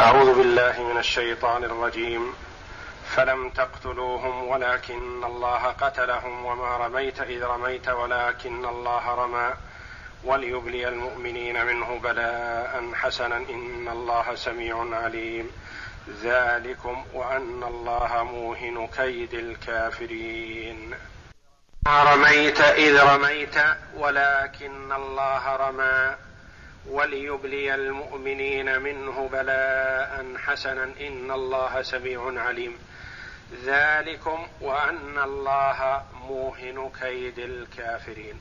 أعوذ بالله من الشيطان الرجيم. فلم تقتلوهم ولكن الله قتلهم وما رميت إذ رميت ولكن الله رمى. وليبلي المؤمنين منه بلاء حسنا. إن الله سميع عليم. ذلكم وأن الله موهن كيد الكافرين. رميت إذ رميت ولكن الله رمى. وليبلي المؤمنين منه بلاء حسنا إن الله سميع عليم. ذلكم وأن الله موهن كيد الكافرين.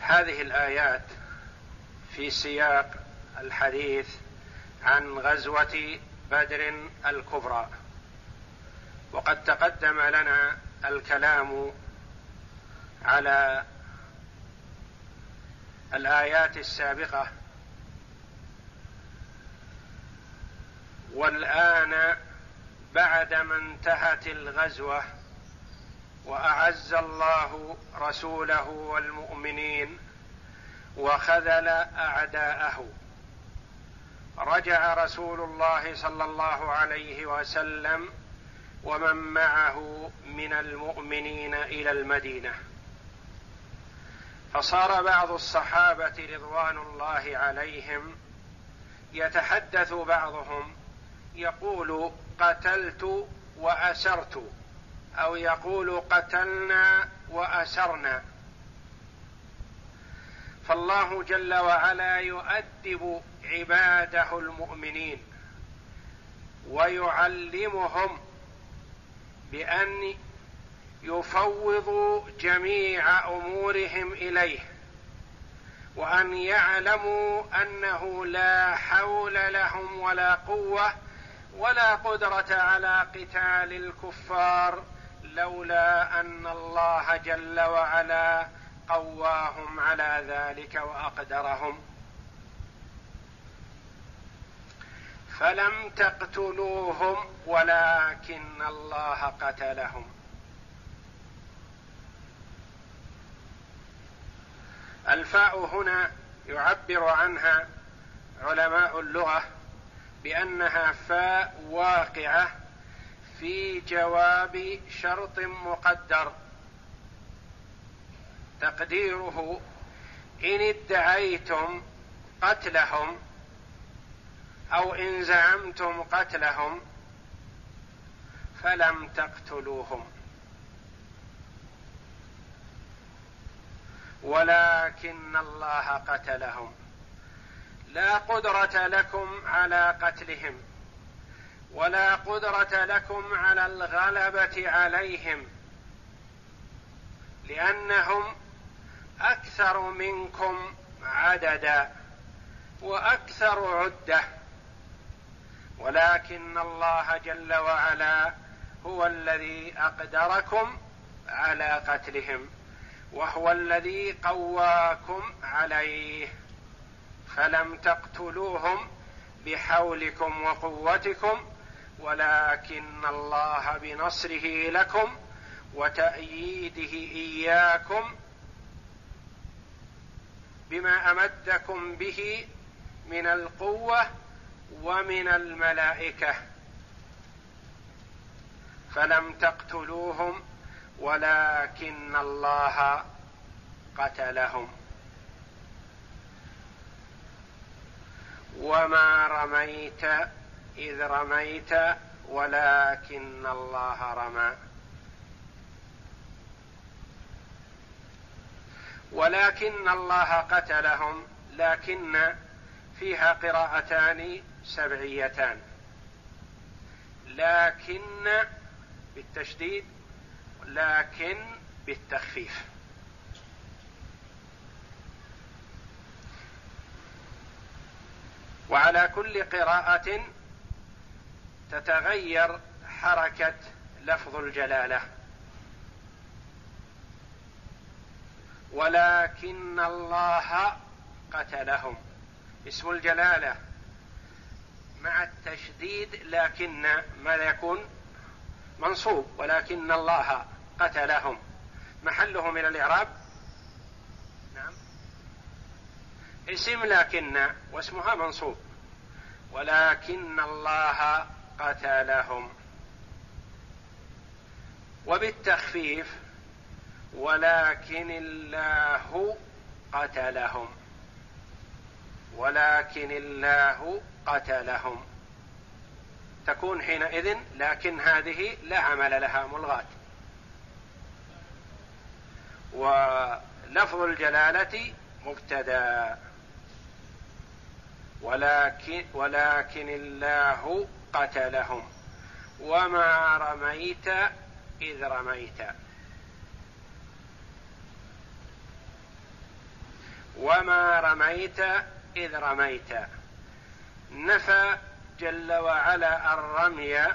هذه الآيات في سياق الحديث عن غزوة بدر الكبرى. وقد تقدم لنا الكلام على الآيات السابقة. والآن بعدما انتهت الغزوة وأعز الله رسوله والمؤمنين وخذل أعداءه رجع رسول الله صلى الله عليه وسلم ومن معه من المؤمنين إلى المدينة. فصار بعض الصحابة رضوان الله عليهم يتحدث بعضهم يقول قتلت وأسرت أو يقول قتلنا وأسرنا. فالله جل وعلا يؤدب عباده المؤمنين ويعلمهم بأن يفوضوا جميع أمورهم إليه وأن يعلموا أنه لا حول لهم ولا قوة ولا قدرة على قتال الكفار لولا أن الله جل وعلا قواهم على ذلك وأقدرهم. فلم تقتلوهم ولكن الله قتلهم. الفاء هنا يعبر عنها علماء اللغة بأنها فاء واقعة في جواب شرط مقدر. تقديره إن ادعيتم قتلهم أو إن زعمتم قتلهم فلم تقتلوهم. ولكن الله قتلهم. لا قدرة لكم على قتلهم ولا قدرة لكم على الغلبة عليهم لأنهم أكثر منكم عددا وأكثر عدة. ولكن الله جل وعلا هو الذي أقدركم على قتلهم. وهو الذي قواكم عليه فلم تقتلوهم بحولكم وقوتكم ولكن الله بنصره لكم وتأييده إياكم بما أمدكم به من القوة ومن الملائكة. فلم تقتلوهم ولكن الله قتلهم. وما رميت إذ رميت ولكن الله رمى. ولكن الله قتلهم لكن فيها قراءتان سبعيتان. لكن بالتشديد لكن بالتخفيف. وعلى كل قراءة تتغير حركة لفظ الجلالة. ولكن الله قتلهم. اسم الجلالة مع التشديد لكن ماذا يكون منصوب. ولكن الله قتلهم. محله من الإعراب؟ نعم. اسم لكن واسمها منصوب. ولكن الله قتلهم. وبالتخفيف ولكن الله قتلهم. ولكن الله قتلهم. تكون حينئذ لكن هذه لا عمل لها ملغاة. ولفظ الجلالة مبتدأ. ولكن ولكن الله قتلهم. وما رميت إذ رميت. وما رميت إذ رميت. نفى جل وعلا الرمي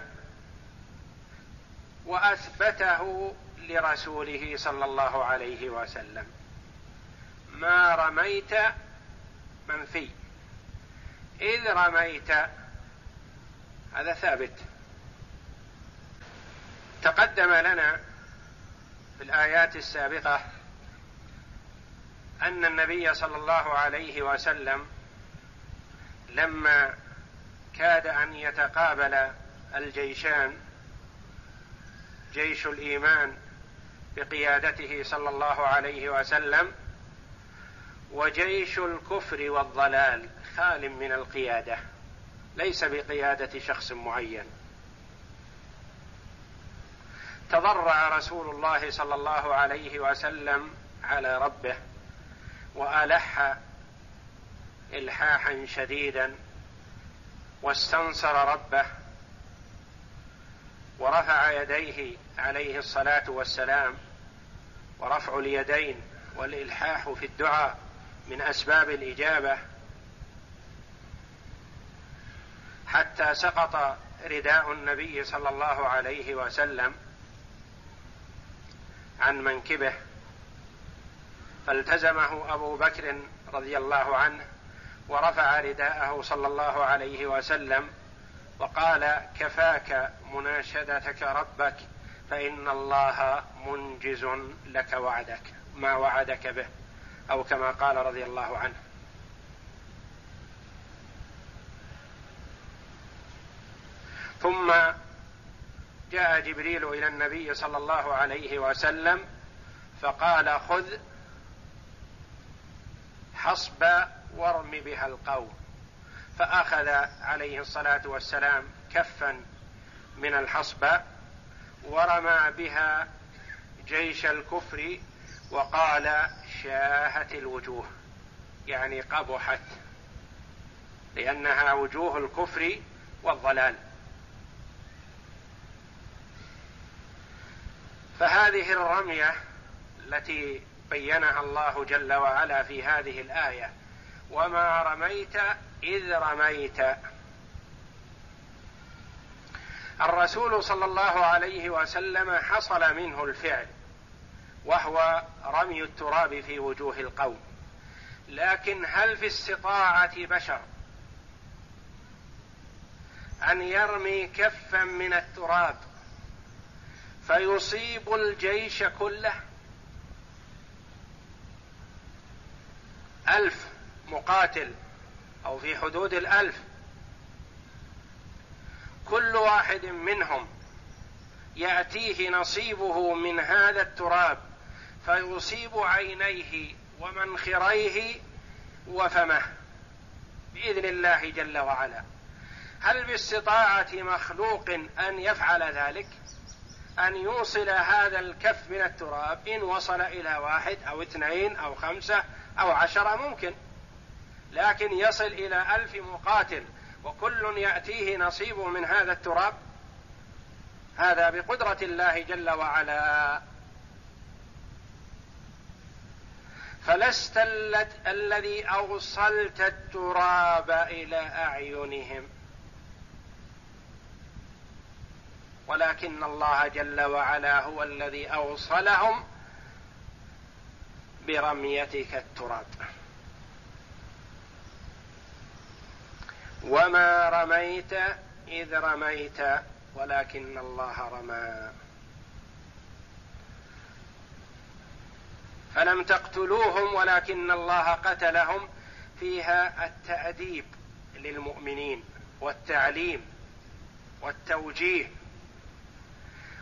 وأثبته لرسوله صلى الله عليه وسلم. ما رميت منفي إذ رميت هذا ثابت. تقدم لنا في الآيات السابقة أن النبي صلى الله عليه وسلم لما كاد أن يتقابل الجيشان جيش الإيمان بقيادته صلى الله عليه وسلم وجيش الكفر والضلال خال من القيادة ليس بقيادة شخص معين. تضرع رسول الله صلى الله عليه وسلم على ربه وألح إلحاحا شديدا واستنصر ربه ورفع يديه عليه الصلاة والسلام ورفع اليدين والإلحاح في الدعاء من أسباب الإجابة حتى سقط رداء النبي صلى الله عليه وسلم عن منكبه فالتزمه أبو بكر رضي الله عنه ورفع رداءه صلى الله عليه وسلم وقال كفاك مناشدتك ربك فإن الله منجز لك وعدك ما وعدك به أو كما قال رضي الله عنه. ثم جاء جبريل إلى النبي صلى الله عليه وسلم فقال خذ حصب وارم بها القوم. فأخذ عليه الصلاة والسلام كفا من الحصبة ورمى بها جيش الكفر وقال شاهت الوجوه يعني قبحت لأنها وجوه الكفر والضلال. فهذه الرمية التي بينها الله جل وعلا في هذه الآية وما رميت إذ رميت. الرسول صلى الله عليه وسلم حصل منه الفعل وهو رمي التراب في وجوه القوم. لكن هل في استطاعة بشر أن يرمي كفا من التراب فيصيب الجيش كله؟ ألف مقاتل. أو في حدود الألف. كل واحد منهم يأتيه نصيبه من هذا التراب فيصيب عينيه ومنخريه وفمه بإذن الله جل وعلا. هل باستطاعة مخلوق أن يفعل ذلك؟ أن يوصل هذا الكف من التراب إن وصل إلى واحد أو اثنين أو خمسة أو عشرة ممكن. لكن يصل إلى ألف مقاتل وكل يأتيه نصيبه من هذا التراب. هذا بقدرة الله جل وعلا. فلست الذي أوصلت التراب إلى أعينهم. ولكن الله جل وعلا هو الذي أوصلهم برميتك التراب. وما رميت اذ رميت ولكن الله رمى. فلم تقتلوهم ولكن الله قتلهم. فيها التاديب للمؤمنين والتعليم والتوجيه.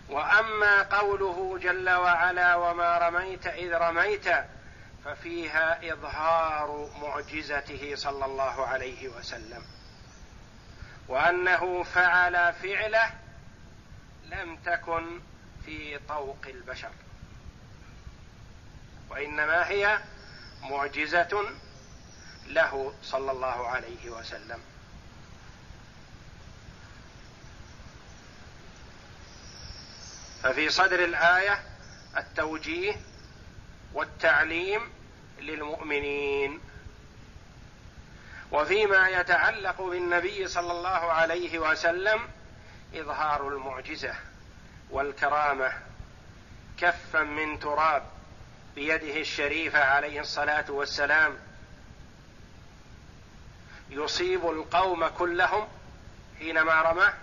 واما قوله جل وعلا وما رميت اذ رميت ففيها اظهار معجزته صلى الله عليه وسلم. وأنه فعل فعله لم تكن في طوق البشر. وإنما هي معجزة له صلى الله عليه وسلم. ففي صدر الآية التوجيه والتعليم للمؤمنين. وفيما يتعلق بالنبي صلى الله عليه وسلم إظهار المعجزة والكرامة كفا من تراب بيده الشريفة عليه الصلاة والسلام. يصيب القوم كلهم حينما رماه.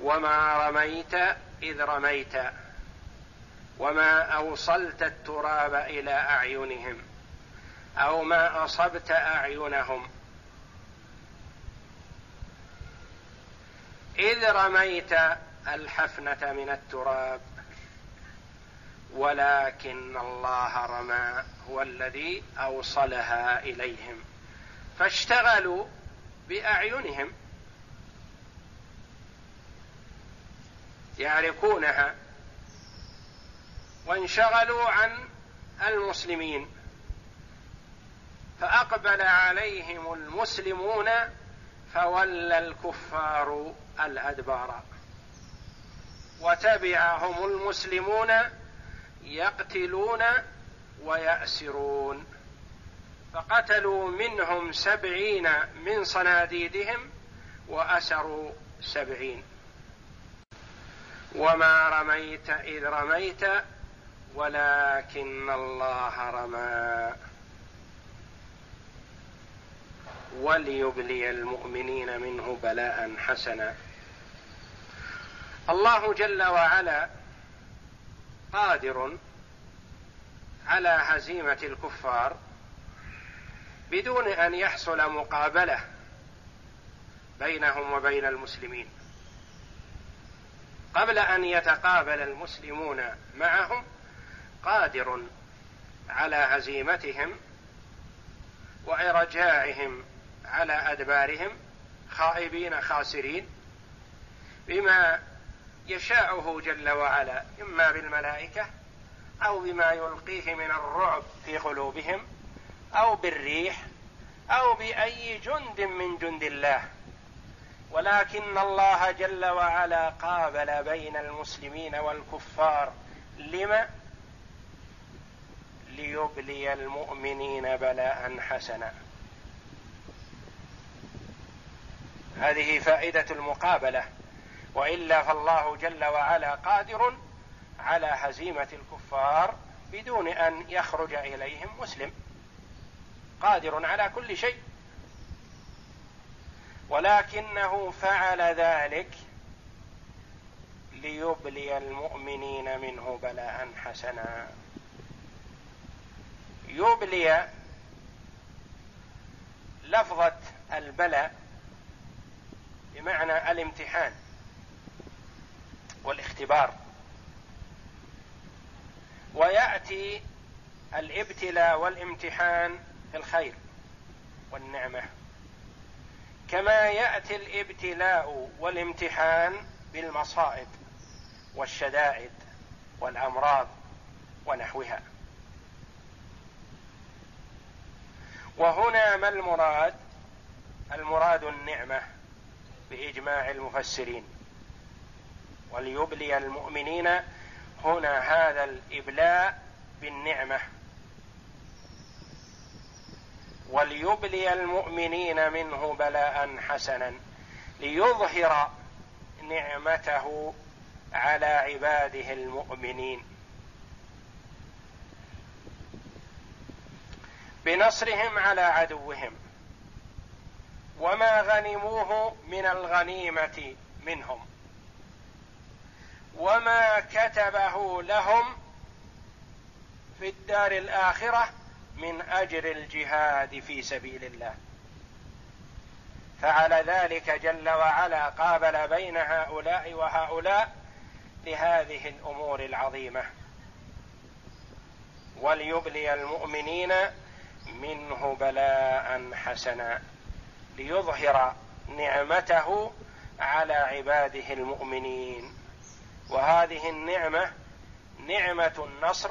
وما رميت إذ رميت وما أوصلت التراب إلى أعينهم. أو ما أصبت أعينهم. إذ رميت الحفنة من التراب ولكن الله رمى هو الذي أوصلها إليهم. فاشتغلوا بأعينهم. يعرفونها. وانشغلوا عن المسلمين. فأقبل عليهم المسلمون فولى الكفار الأدبار. وتبعهم المسلمون يقتلون ويأسرون. فقتلوا منهم سبعين من صناديدهم وأسروا سبعين. وما رميت إذ رميت ولكن الله رمى. وليبلي المؤمنين منه بلاء حسنا. الله جل وعلا قادر على هزيمة الكفار بدون أن يحصل مقابلة بينهم وبين المسلمين. قبل أن يتقابل المسلمون معهم قادر على هزيمتهم وإرجاعهم على أدبارهم خائبين خاسرين بما يشاءه جل وعلا إما بالملائكة أو بما يلقيه من الرعب في قلوبهم أو بالريح أو بأي جند من جند الله. ولكن الله جل وعلا قابل بين المسلمين والكفار. لما ليبلي المؤمنين بلاء حسنا. هذه فائدة المقابلة. وإلا فالله جل وعلا قادر على هزيمة الكفار بدون أن يخرج إليهم مسلم. قادر على كل شيء. ولكنه فعل ذلك ليبلي المؤمنين منه بلاء حسنا. يبلي لفظة البلاء بمعنى الامتحان والاختبار. ويأتي الابتلاء والامتحان في الخير والنعمة. كما يأتي الابتلاء والامتحان بالمصائب والشدائد والأمراض ونحوها. وهنا ما المراد؟ المراد النعمة. بإجماع المفسرين. وليبلي المؤمنين هنا هذا الإبلاء بالنعمة. وليبلي المؤمنين منه بلاء حسنا. ليظهر نعمته على عباده المؤمنين. بنصرهم على عدوهم. وما غنموه من الغنيمة منهم. وما كتبه لهم في الدار الآخرة من أجر الجهاد في سبيل الله. فعلى ذلك جل وعلا قابل بين هؤلاء وهؤلاء لهذه الأمور العظيمة. وليبلي المؤمنين منه بلاء حسنا. ليظهر نعمته على عباده المؤمنين. وهذه النعمة نعمة النصر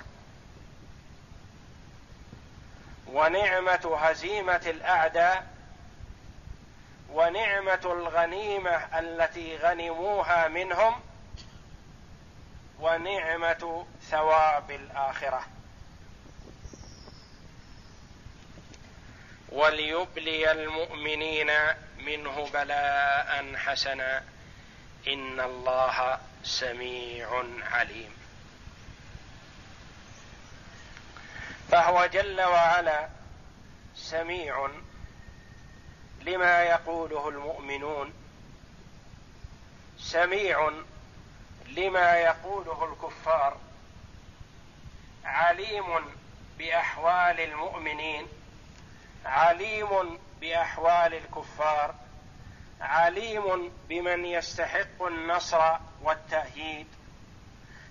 ونعمة هزيمة الأعداء ونعمة الغنيمة التي غنموها منهم ونعمة ثواب الآخرة. وليبلي المؤمنين منه بلاء حسنا. إن الله سميع عليم. فهو جل وعلا سميع لما يقوله المؤمنون. سميع لما يقوله الكفار. عليم بأحوال المؤمنين. عليم بأحوال الكفار عليم بمن يستحق النصر والتأييد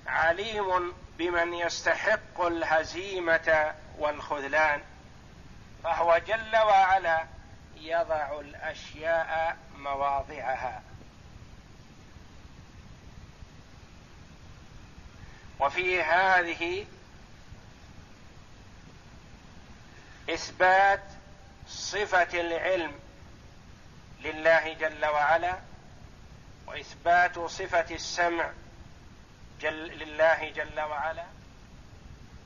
عليم بمن يستحق الهزيمة والخذلان. فهو جل وعلا يضع الأشياء مواضعها. وفي هذه إثبات صفة العلم لله جل وعلا وإثبات صفة السمع جل لله جل وعلا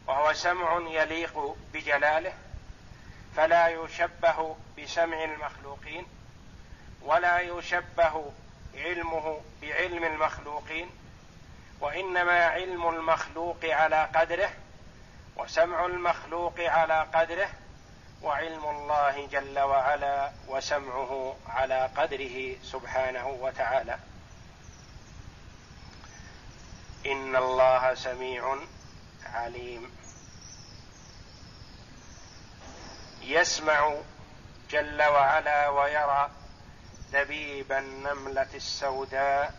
وهو سمع يليق بجلاله فلا يشبه بسمع المخلوقين ولا يشبه علمه بعلم المخلوقين وإنما علم المخلوق على قدره وسمع المخلوق على قدره وعلم الله جل وعلا وسمعه على قدره سبحانه وتعالى. إن الله سميع عليم. يسمع جل وعلا ويرى دبيب النملة السوداء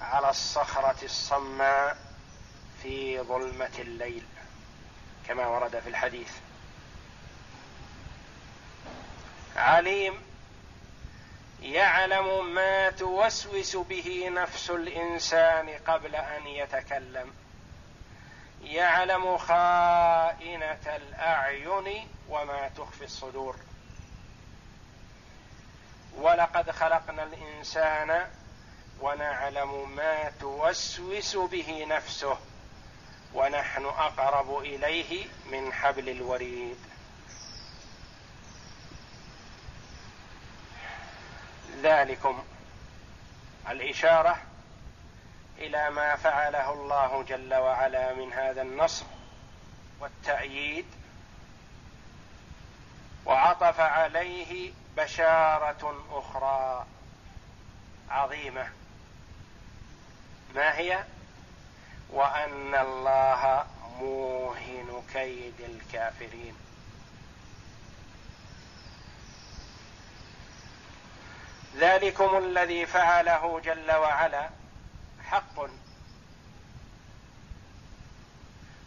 على الصخرة الصماء في ظلمة الليل كما ورد في الحديث. عليم يعلم ما توسوس به نفس الإنسان قبل أن يتكلم. يعلم خائنة الأعين وما تخفي الصدور. ولقد خلقنا الإنسان ونعلم ما توسوس به نفسه ونحن أقرب إليه من حبل الوريد. ذلكم الإشارة إلى ما فعله الله جل وعلا من هذا النصر والتأييد وعطف عليه بشارة أخرى عظيمة ما هي؟ وأن الله موهن كيد الكافرين ذلكم الذي فعله جل وعلا حق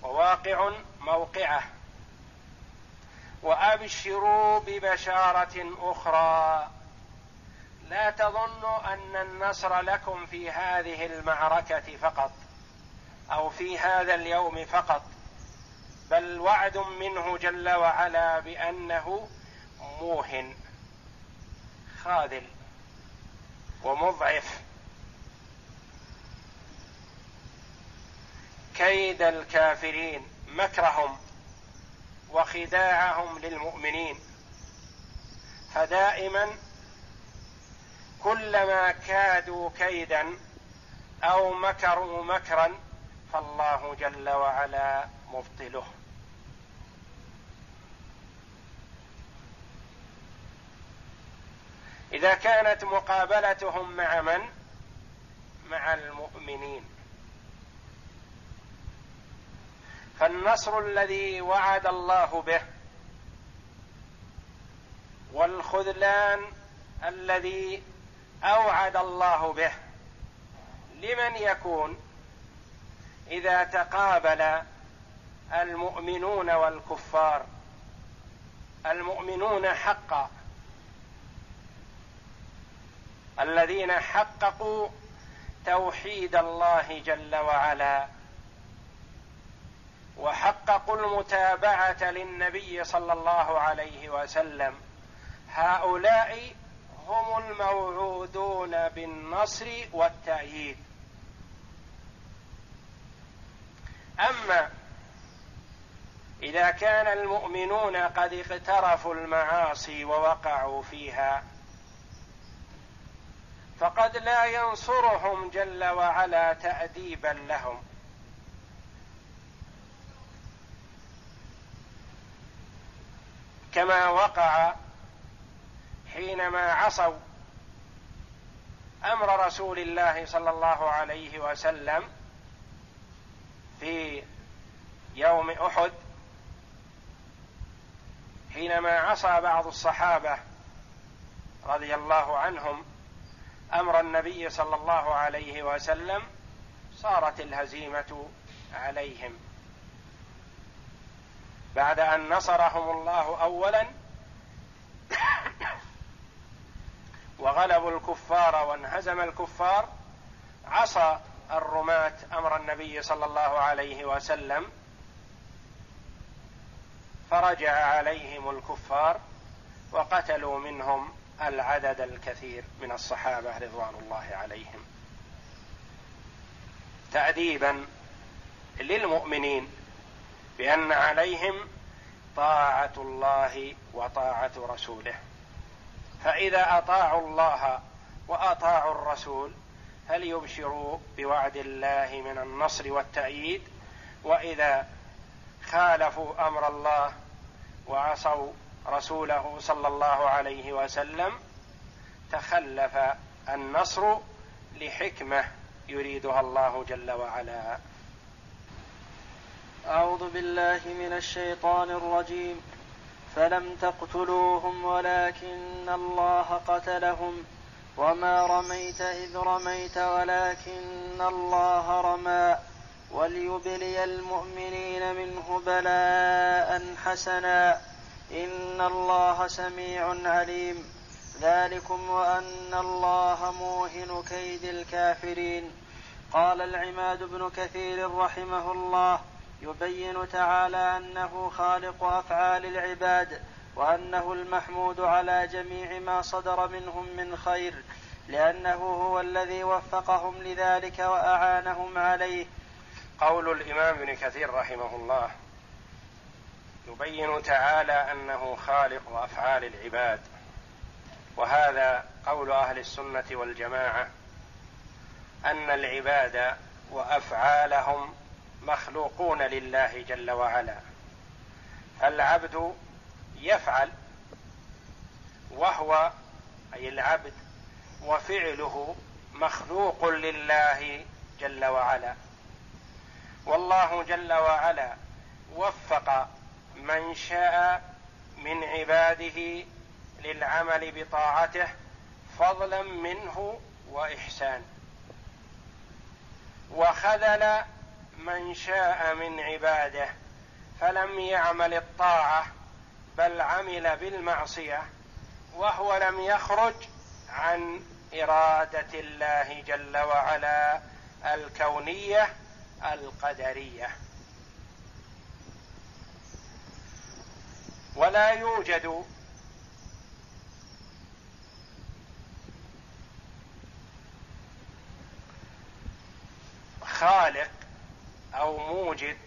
وواقع موقعه. وأبشروا ببشارة أخرى. لا تظنوا أن النصر لكم في هذه المعركة فقط أو في هذا اليوم فقط بل وعد منه جل وعلا بأنه موهن خاذل. ومضعف. كيد الكافرين مكرهم وخداعهم للمؤمنين. فدائما كلما كادوا كيدا أو مكروا مكرا فالله جل وعلا مبطله. إذا كانت مقابلتهم مع من؟ مع المؤمنين. فالنصر الذي وعد الله به والخذلان الذي أوعد الله به لمن يكون إذا تقابل المؤمنون والكفار. المؤمنون حقا. الذين حققوا توحيد الله جل وعلا وحققوا المتابعة للنبي صلى الله عليه وسلم هؤلاء هم الموعودون بالنصر والتأييد. أما إذا كان المؤمنون قد اقترفوا المعاصي ووقعوا فيها فقد لا ينصرهم جل وعلا تأديبا لهم. كما وقع حينما عصوا أمر رسول الله صلى الله عليه وسلم في يوم أحد حينما عصى بعض الصحابة رضي الله عنهم أمر النبي صلى الله عليه وسلم صارت الهزيمة عليهم. بعد أن نصرهم الله اولا وغلبوا الكفار وانهزم الكفار عصى الرماة أمر النبي صلى الله عليه وسلم فرجع عليهم الكفار وقتلوا منهم العدد الكثير من الصحابة رضوان الله عليهم. تاديبا للمؤمنين بأن عليهم طاعة الله وطاعة رسوله. فإذا أطاعوا الله وأطاعوا الرسول فليبشروا بوعد الله من النصر والتأييد؟ وإذا خالفوا أمر الله وعصوا رسوله صلى الله عليه وسلم تخلف النصر لحكمة يريدها الله جل وعلا. أعوذ بالله من الشيطان الرجيم. فلم تقتلوهم ولكن الله قتلهم. وما رميت إذ رميت ولكن الله رمى. وليبلي المؤمنين منه بلاء حسنا. إن الله سميع عليم. ذلكم وأن الله موهن كيد الكافرين. قال العماد بن كثير رحمه الله يبين تعالى أنه خالق أفعال العباد وأنه المحمود على جميع ما صدر منهم من خير لأنه هو الذي وفقهم لذلك وأعانهم عليه. قول الإمام ابن كثير رحمه الله يبين تعالى أنه خالق أفعال العباد. وهذا قول أهل السنة والجماعة أن العباد وأفعالهم مخلوقون لله جل وعلا. فالعبد يفعل وهو أي العبد وفعله مخلوق لله جل وعلا. والله جل وعلا وفق من شاء من عباده للعمل بطاعته فضلا منه وإحسان. وخذل من شاء من عباده فلم يعمل الطاعة بل عمل بالمعصية وهو لم يخرج عن إرادة الله جل وعلا الكونية القدرية. ولا يوجد. خالق أو موجد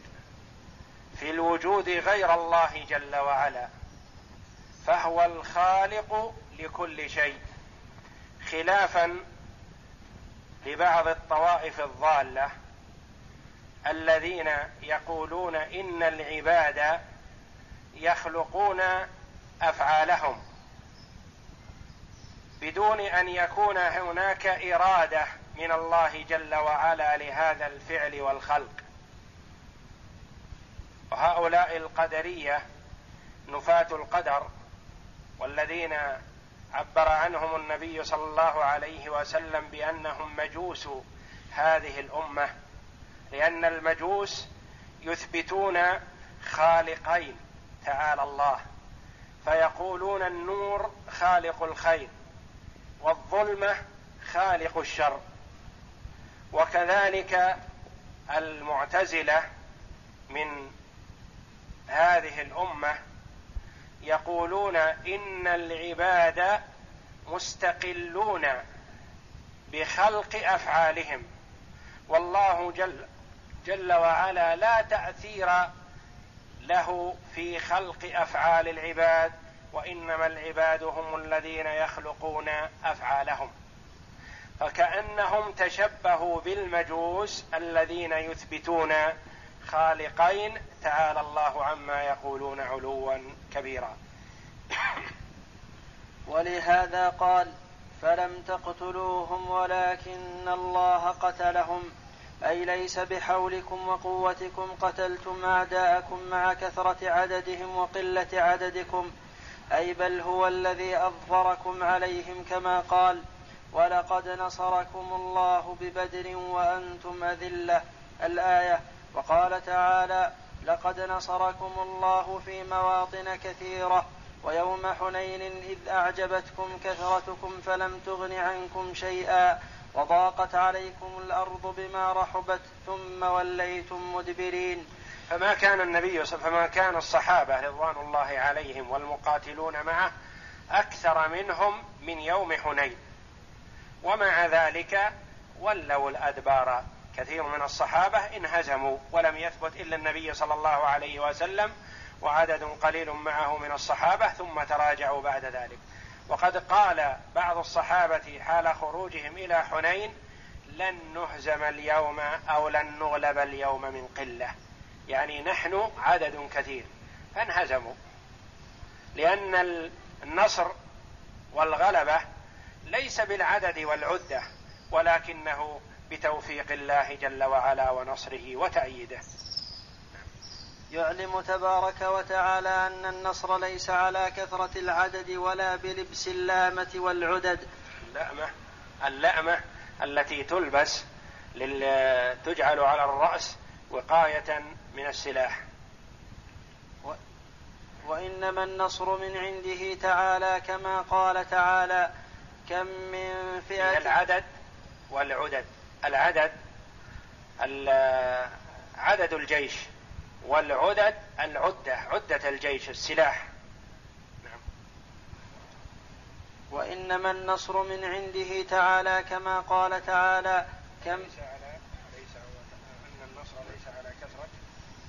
في الوجود غير الله جل وعلا فهو الخالق لكل شيء خلافا لبعض الطوائف الضالة الذين يقولون إن العباد يخلقون أفعالهم بدون أن يكون هناك إرادة من الله جل وعلا لهذا الفعل والخلق. وهؤلاء القدرية نفاة القدر والذين عبر عنهم النبي صلى الله عليه وسلم بأنهم مجوس هذه الأمة لأن المجوس يثبتون خالقين. تعالى الله فيقولون النور خالق الخير والظلمة خالق الشر. وكذلك المعتزلة من هذه الأمة يقولون إن العباد مستقلون بخلق أفعالهم. والله جل جل وعلا لا تأثير له في خلق أفعال العباد وإنما العباد هم الذين يخلقون أفعالهم. فكأنهم تشبهوا بالمجوس الذين يثبتون خالقين تعالى الله عما يقولون علوا كبيرا. ولهذا قال فلم تقتلوهم ولكن الله قتلهم. أي ليس بحولكم وقوتكم قتلتم أعداءكم مع كثرة عددهم وقلة عددكم أي بل هو الذي اظفركم عليهم كما قال ولقد نصركم الله ببدر وأنتم أذلة الآية. وقال تعالى لقد نصركم الله في مواطن كثيرة ويوم حنين إذ أعجبتكم كثرتكم فلم تغن عنكم شيئا وضاقت عليكم الأرض بما رحبت ثم وليتم مدبرين. فما كان النبي فما كان الصحابة رضوان الله عليهم والمقاتلون معه أكثر منهم من يوم حنين. ومع ذلك ولوا الأدبار. كثير من الصحابة انهزموا ولم يثبت إلا النبي صلى الله عليه وسلم وعدد قليل معه من الصحابة ثم تراجعوا بعد ذلك. وقد قال بعض الصحابة حال خروجهم إلى حنين لن نهزم اليوم أو لن نغلب اليوم من قلة. يعني نحن عدد كثير فانهزموا. لأن النصر والغلبة ليس بالعدد والعدة ولكنه بتوفيق الله جل وعلا ونصره وتأييده. يعلم تبارك وتعالى أن النصر ليس على كثرة العدد ولا بلبس اللامة والعدد. اللأمة اللأمة التي تلبس تجعل على الرأس وقاية من السلاح. و... وإنما النصر من عنده تعالى كما قال تعالى كم من فئة العدد والعدد. العدد عدد الجيش. والعدد العدة عدة الجيش السلاح. نعم. وإنما النصر من عنده تعالى كما قال تعالى كم ليس على ليس أن النصر ليس على كثرة.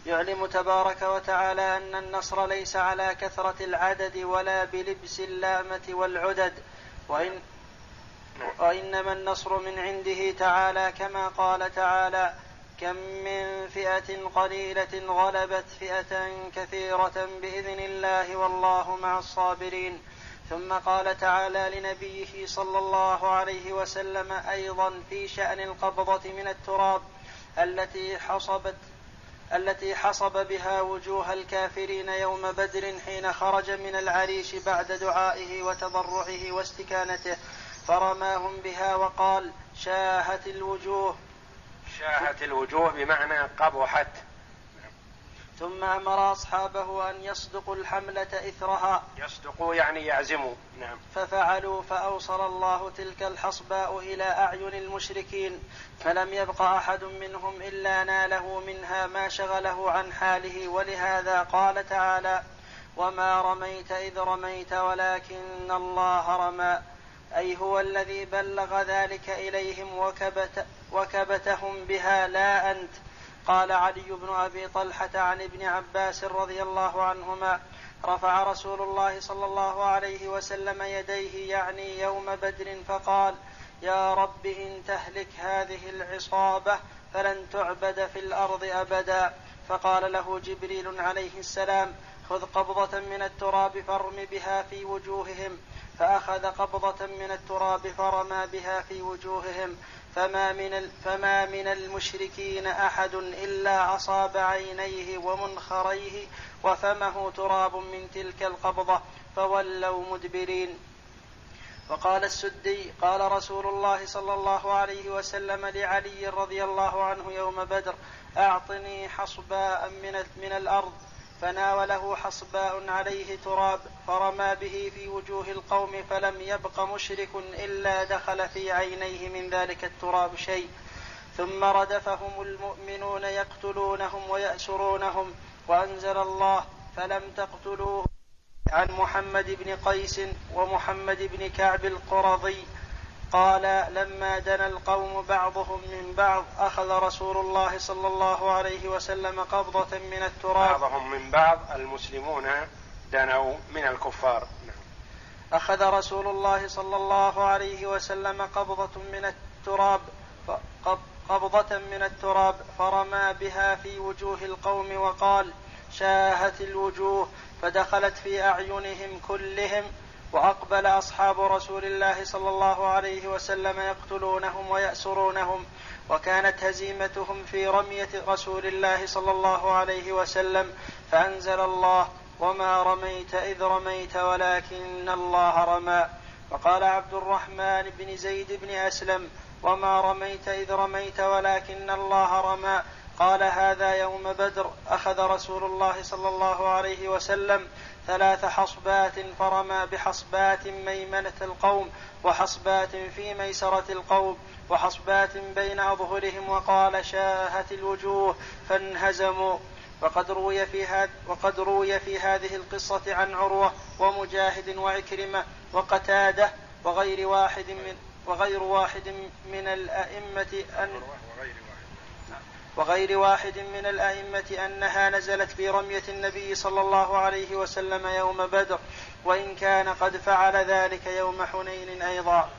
يعلم تبارك وتعالى أن النصر ليس على كثرة العدد ولا بلبس اللامة والعدد. وإن وإنما النصر من عنده تعالى كما قال تعالى كم من فئة قليلة غلبت فئة كثيرة بإذن الله والله مع الصابرين. ثم قال تعالى لنبيه صلى الله عليه وسلم أيضا في شأن القبضة من التراب التي حصبت التي حصب بها وجوه الكافرين يوم بدر حين خرج من العريش بعد دعائه وتضرعه واستكانته فرماهم بها وقال شاهت الوجوه شاهت الوجوه بمعنى قبحت. ثم أمر أصحابه أن يصدقوا الحملة إثرها. يصدقوا يعني يعزموا. نعم. ففعلوا فأوصل الله تلك الحصباء إلى أعين المشركين فلم يبق أحد منهم إلا ناله منها ما شغله عن حاله ولهذا قال تعالى وما رميت إذ رميت ولكن الله رمى. أي هو الذي بلغ ذلك إليهم وكبت وكبتهم بها لا أنت. قال علي بن أبي طلحة عن ابن عباس رضي الله عنهما رفع رسول الله صلى الله عليه وسلم يديه يعني يوم بدر فقال يا رب إن تهلك هذه العصابة فلن تعبد في الأرض أبدا. فقال له جبريل عليه السلام خذ قبضة من التراب فارم بها في وجوههم. فأخذ قبضة من التراب فرمى بها في وجوههم. فما من فما من المشركين أحد إلا أصاب عينيه ومنخريه وفمه تراب من تلك القبضة فولوا مدبرين. وقال السدي قال رسول الله صلى الله عليه وسلم لعلي رضي الله عنه يوم بدر أعطني حصباء من من الأرض فناوله حصباء عليه تراب فرمى به في وجوه القوم فلم يبق مشرك إلا دخل في عينيه من ذلك التراب شيء. ثم ردفهم المؤمنون يقتلونهم ويأسرونهم وأنزل الله فلم تقتلوه عن محمد بن قيس ومحمد بن كعب القرظي قال لما دنا القوم بعضهم من بعض أخذ رسول الله صلى الله عليه وسلم قبضة من التراب. بعضهم من بعض المسلمون دنوا من الكفار. أخذ رسول الله صلى الله عليه وسلم قبضة من التراب قبضة من التراب فرمى بها في وجوه القوم وقال شاهت الوجوه فدخلت في أعينهم كلهم وأقبل أصحاب رسول الله صلى الله عليه وسلم يقتلونهم ويأسرونهم وكانت هزيمتهم في رمية رسول الله صلى الله عليه وسلم فأنزل الله وما رميت إذ رميت ولكن الله رمى وقال عبد الرحمن بن زيد بن أسلم وما رميت إذ رميت ولكن الله رمى قال هذا يوم بدر أخذ رسول الله صلى الله عليه وسلم ثلاث حصبات فرمى بحصبات ميمنة القوم وحصبات في ميسرة القوم وحصبات بين أظهرهم وقال شاهت الوجوه فانهزموا. وقد روي في وقد روي في هذه القصة عن عروة ومجاهد وعكرمة وقتادة وغير واحد من وغير واحد من الأئمة أن وغير واحد من الأئمة أنها نزلت في رمية النبي صلى الله عليه وسلم يوم بدر وإن كان قد فعل ذلك يوم حنين أيضا.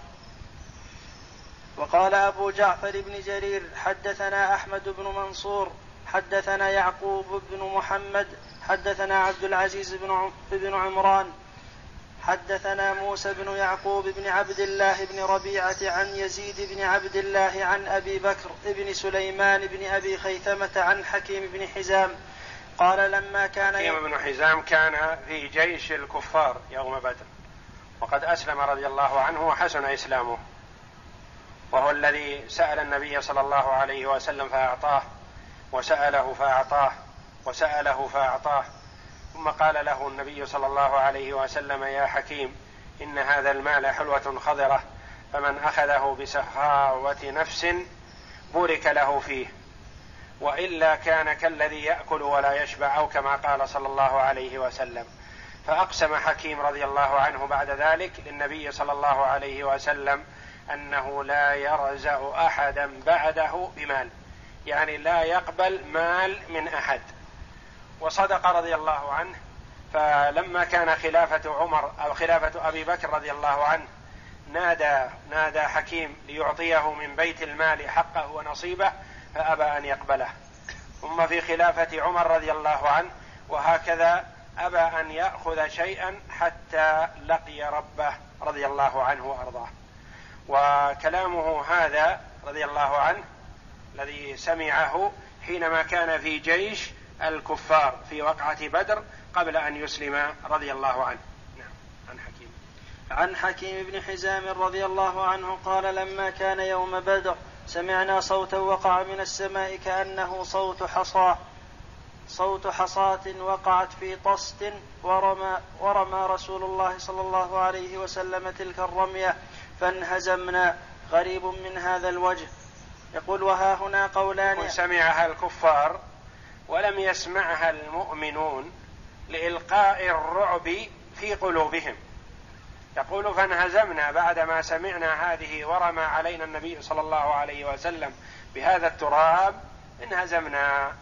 وقال أبو جعفر بن جرير حدثنا أحمد بن منصور حدثنا يعقوب بن محمد حدثنا عبد العزيز بن عمران حدثنا موسى بن يعقوب بن عبد الله بن ربيعة عن يزيد بن عبد الله عن أبي بكر بن سليمان بن أبي خيثمة عن حكيم بن حزام قال لما كان حكيم بن حزام كان في جيش الكفار يوم بدر وقد أسلم رضي الله عنه وحسن إسلامه وهو الذي سأل النبي صلى الله عليه وسلم فأعطاه وسأله فأعطاه وسأله فأعطاه ثم قال له النبي صلى الله عليه وسلم يا حكيم إن هذا المال حلوة خضرة فمن أخذه بسخاوة نفس بورك له فيه وإلا كان كالذي يأكل ولا يشبع أو كما قال صلى الله عليه وسلم. فأقسم حكيم رضي الله عنه بعد ذلك للنبي صلى الله عليه وسلم أنه لا يرزأ أحدا بعده بمال يعني لا يقبل مال من أحد. وصدق رضي الله عنه. فلما كان خلافة عمر أو خلافة أبي بكر رضي الله عنه نادى نادى حكيم ليعطيه من بيت المال حقه ونصيبه فأبى أن يقبله. ثم في خلافة عمر رضي الله عنه وهكذا أبى أن يأخذ شيئا حتى لقي ربه رضي الله عنه وأرضاه. وكلامه هذا رضي الله عنه الذي سمعه حينما كان في جيش الكفار في وقعة بدر قبل أن يسلم رضي الله عنه. نعم عن حكيم. عن حكيم بن حزام رضي الله عنه قال لما كان يوم بدر سمعنا صوتا وقع من السماء كأنه صوت حصى. صوت حصاة وقعت في طست ورمى, ورمى رسول الله صلى الله عليه وسلم تلك الرمية فانهزمنا. غريب من هذا الوجه. يقول وها هنا قولان. سمعها الكفار. ولم يسمعها المؤمنون لإلقاء الرعب في قلوبهم. يقول فانهزمنا بعدما سمعنا هذه ورمى علينا النبي صلى الله عليه وسلم بهذا التراب انهزمنا.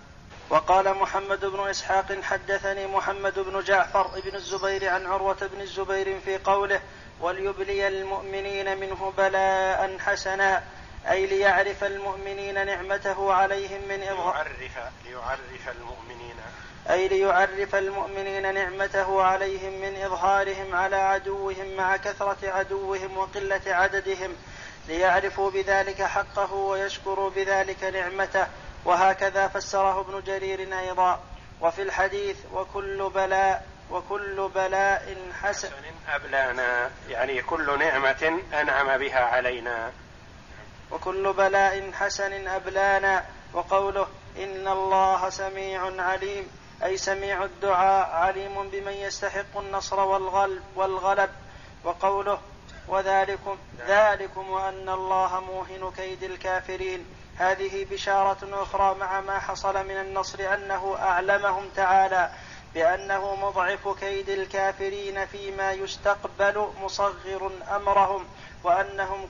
وقال محمد بن إسحاق حدثني محمد بن جعفر بن الزبير عن عروة بن الزبير في قوله وليبلي المؤمنين منه بلاء حسنا أي ليعرف المؤمنين نعمته عليهم من إظهار ليعرف ليعرف المؤمنين. أي ليعرف المؤمنين نعمته عليهم من إظهارهم على عدوهم مع كثرة عدوهم وقلة عددهم. ليعرفوا بذلك حقه ويشكروا بذلك نعمته. وهكذا فسره ابن جرير أيضا. وفي الحديث وكل بلاء وكل بلاء حسن أبلانا يعني كل نعمة أنعم بها علينا. وكل بلاء حسن أبلانا وقوله إن الله سميع عليم أي سميع الدعاء عليم بمن يستحق النصر والغلب والغلب. وقوله وذلكم ذلكم وأن الله موهن كيد الكافرين. هذه بشارة أخرى مع ما حصل من النصر أنه أعلمهم تعالى بأنه مضعف كيد الكافرين فيما يستقبل مصغر أمرهم وأنهم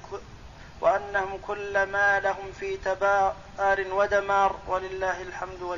وأنهم كل ما لهم في تبار ودمار ولله الحمد والله